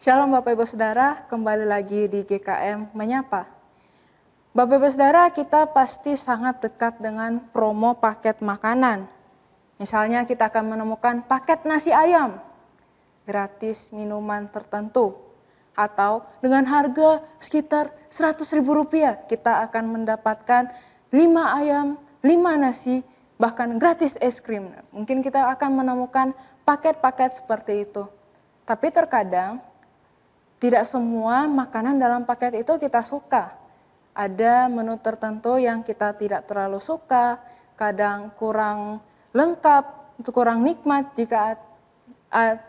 Shalom Bapak Ibu Saudara, kembali lagi di GKM Menyapa. Bapak Ibu Saudara, kita pasti sangat dekat dengan promo paket makanan. Misalnya kita akan menemukan paket nasi ayam, gratis minuman tertentu, atau dengan harga sekitar 100 ribu rupiah kita akan mendapatkan 5 ayam, 5 nasi, bahkan gratis es krim. Mungkin kita akan menemukan paket-paket seperti itu. Tapi terkadang tidak semua makanan dalam paket itu kita suka. Ada menu tertentu yang kita tidak terlalu suka, kadang kurang lengkap, kurang nikmat jika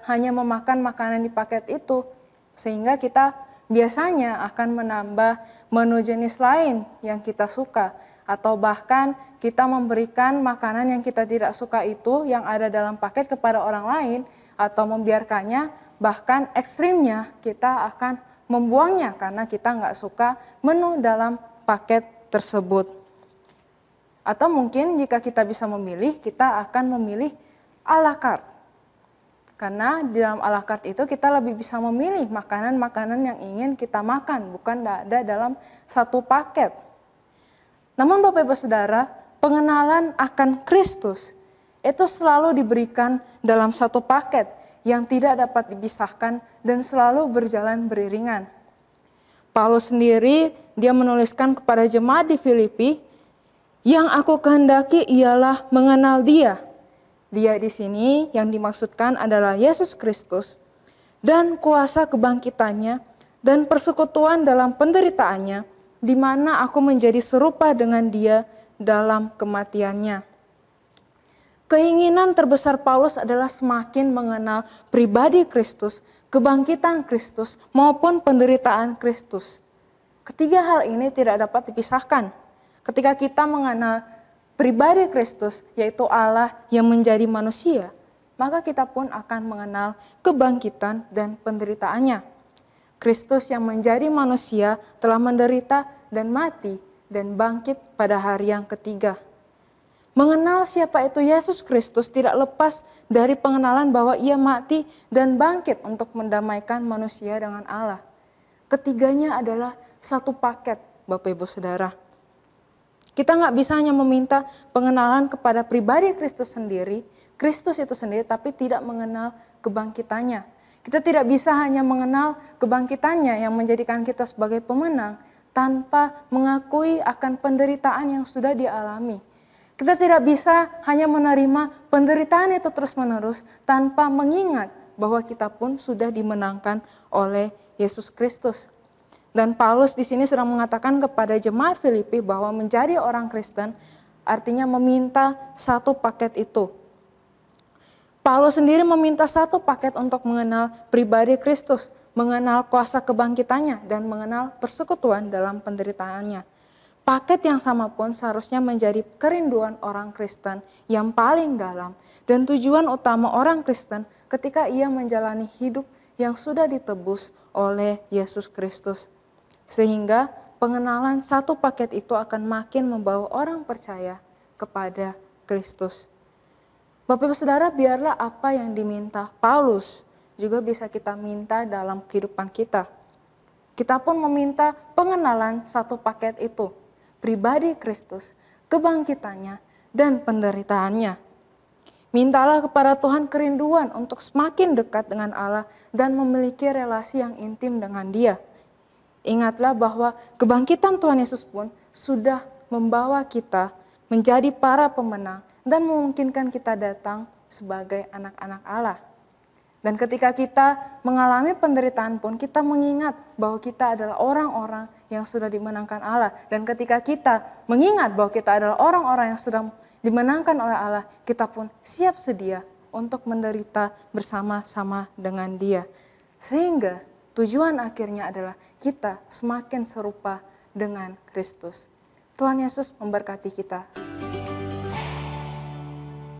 hanya memakan makanan di paket itu. Sehingga kita biasanya akan menambah menu jenis lain yang kita suka atau bahkan kita memberikan makanan yang kita tidak suka itu yang ada dalam paket kepada orang lain atau membiarkannya bahkan ekstrimnya kita akan membuangnya karena kita nggak suka menu dalam paket tersebut. Atau mungkin jika kita bisa memilih, kita akan memilih a la carte. Karena di dalam a la carte itu kita lebih bisa memilih makanan-makanan yang ingin kita makan, bukan ada dalam satu paket. Namun Bapak Ibu Saudara, pengenalan akan Kristus itu selalu diberikan dalam satu paket yang tidak dapat dipisahkan dan selalu berjalan beriringan. Paulus sendiri dia menuliskan kepada jemaat di Filipi, yang aku kehendaki ialah mengenal dia. Dia di sini yang dimaksudkan adalah Yesus Kristus dan kuasa kebangkitannya dan persekutuan dalam penderitaannya, di mana aku menjadi serupa dengan dia dalam kematiannya Keinginan terbesar Paulus adalah semakin mengenal pribadi Kristus, kebangkitan Kristus, maupun penderitaan Kristus. Ketiga hal ini tidak dapat dipisahkan. Ketika kita mengenal pribadi Kristus, yaitu Allah yang menjadi manusia, maka kita pun akan mengenal kebangkitan dan penderitaannya. Kristus yang menjadi manusia telah menderita dan mati dan bangkit pada hari yang ketiga. Mengenal siapa itu Yesus Kristus tidak lepas dari pengenalan bahwa ia mati dan bangkit untuk mendamaikan manusia dengan Allah. Ketiganya adalah satu paket, Bapak Ibu Saudara. Kita nggak bisa hanya meminta pengenalan kepada pribadi Kristus sendiri, Kristus itu sendiri, tapi tidak mengenal kebangkitannya. Kita tidak bisa hanya mengenal kebangkitannya yang menjadikan kita sebagai pemenang, tanpa mengakui akan penderitaan yang sudah dialami kita tidak bisa hanya menerima penderitaan itu terus-menerus tanpa mengingat bahwa kita pun sudah dimenangkan oleh Yesus Kristus. Dan Paulus di sini sedang mengatakan kepada jemaat Filipi bahwa menjadi orang Kristen artinya meminta satu paket itu. Paulus sendiri meminta satu paket untuk mengenal pribadi Kristus, mengenal kuasa kebangkitannya, dan mengenal persekutuan dalam penderitaannya. Paket yang sama pun seharusnya menjadi kerinduan orang Kristen yang paling dalam dan tujuan utama orang Kristen ketika ia menjalani hidup yang sudah ditebus oleh Yesus Kristus. Sehingga pengenalan satu paket itu akan makin membawa orang percaya kepada Kristus. Bapak Ibu Saudara, biarlah apa yang diminta Paulus juga bisa kita minta dalam kehidupan kita. Kita pun meminta pengenalan satu paket itu pribadi Kristus, kebangkitannya, dan penderitaannya. Mintalah kepada Tuhan kerinduan untuk semakin dekat dengan Allah dan memiliki relasi yang intim dengan Dia. Ingatlah bahwa kebangkitan Tuhan Yesus pun sudah membawa kita menjadi para pemenang dan memungkinkan kita datang sebagai anak-anak Allah. Dan ketika kita mengalami penderitaan pun kita mengingat bahwa kita adalah orang-orang yang sudah dimenangkan Allah. Dan ketika kita mengingat bahwa kita adalah orang-orang yang sudah dimenangkan oleh Allah, kita pun siap sedia untuk menderita bersama-sama dengan Dia. Sehingga tujuan akhirnya adalah kita semakin serupa dengan Kristus. Tuhan Yesus memberkati kita.